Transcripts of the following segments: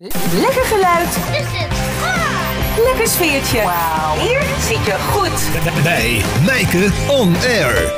Lekker geluid. Lekker sfeertje. Hier zit je goed. Bij Mijke On Air.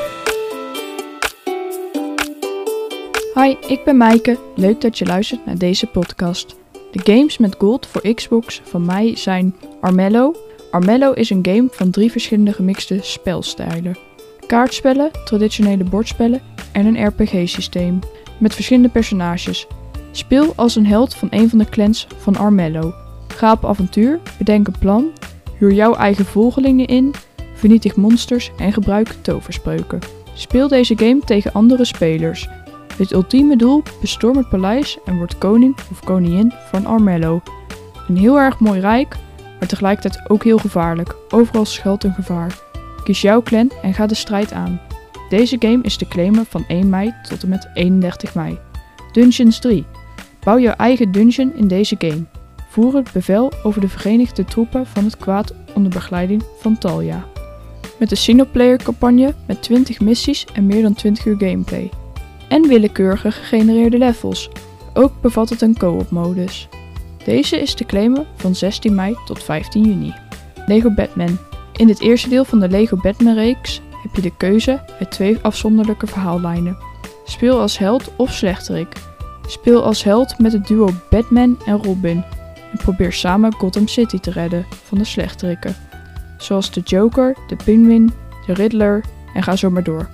Hi, ik ben Maaike. Leuk dat je luistert naar deze podcast. De games met gold voor Xbox van mij zijn Armello. Armello is een game van drie verschillende gemixte spelstijlen. Kaartspellen, traditionele bordspellen en een RPG-systeem. Met verschillende personages. Speel als een held van een van de clans van Armello. Ga op avontuur, bedenk een plan, huur jouw eigen volgelingen in, vernietig monsters en gebruik toverspreuken. Speel deze game tegen andere spelers. Het ultieme doel: bestorm het paleis en word koning of koningin van Armello. Een heel erg mooi rijk, maar tegelijkertijd ook heel gevaarlijk. Overal schuilt een gevaar. Kies jouw clan en ga de strijd aan. Deze game is te claimen van 1 mei tot en met 31 mei. Dungeons 3. Bouw jouw eigen dungeon in deze game. Voer het bevel over de verenigde troepen van het kwaad onder begeleiding van Talia. Met een singleplayer campagne met 20 missies en meer dan 20 uur gameplay. En willekeurige gegenereerde levels. Ook bevat het een co-op modus. Deze is te claimen van 16 mei tot 15 juni. Lego Batman. In dit eerste deel van de Lego Batman reeks heb je de keuze uit twee afzonderlijke verhaallijnen. Speel als held of slechterik. Speel als held met het duo Batman en Robin en probeer samen Gotham City te redden van de slechterikken. Zoals de Joker, de Penguin, de Riddler en ga zo maar door.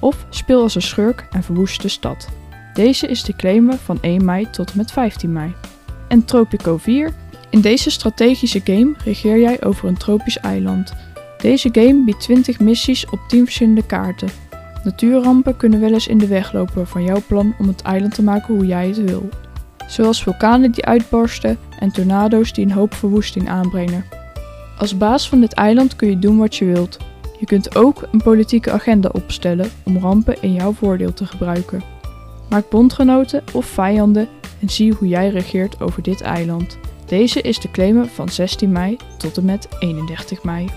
Of speel als een schurk en verwoest de stad. Deze is te claimen van 1 mei tot en met 15 mei. En Tropico 4. In deze strategische game regeer jij over een tropisch eiland. Deze game biedt 20 missies op 10 verschillende kaarten. Natuurrampen kunnen wel eens in de weg lopen van jouw plan om het eiland te maken hoe jij het wil. Zoals vulkanen die uitbarsten en tornado's die een hoop verwoesting aanbrengen. Als baas van dit eiland kun je doen wat je wilt. Je kunt ook een politieke agenda opstellen om rampen in jouw voordeel te gebruiken. Maak bondgenoten of vijanden en zie hoe jij regeert over dit eiland. Deze is te claimen van 16 mei tot en met 31 mei.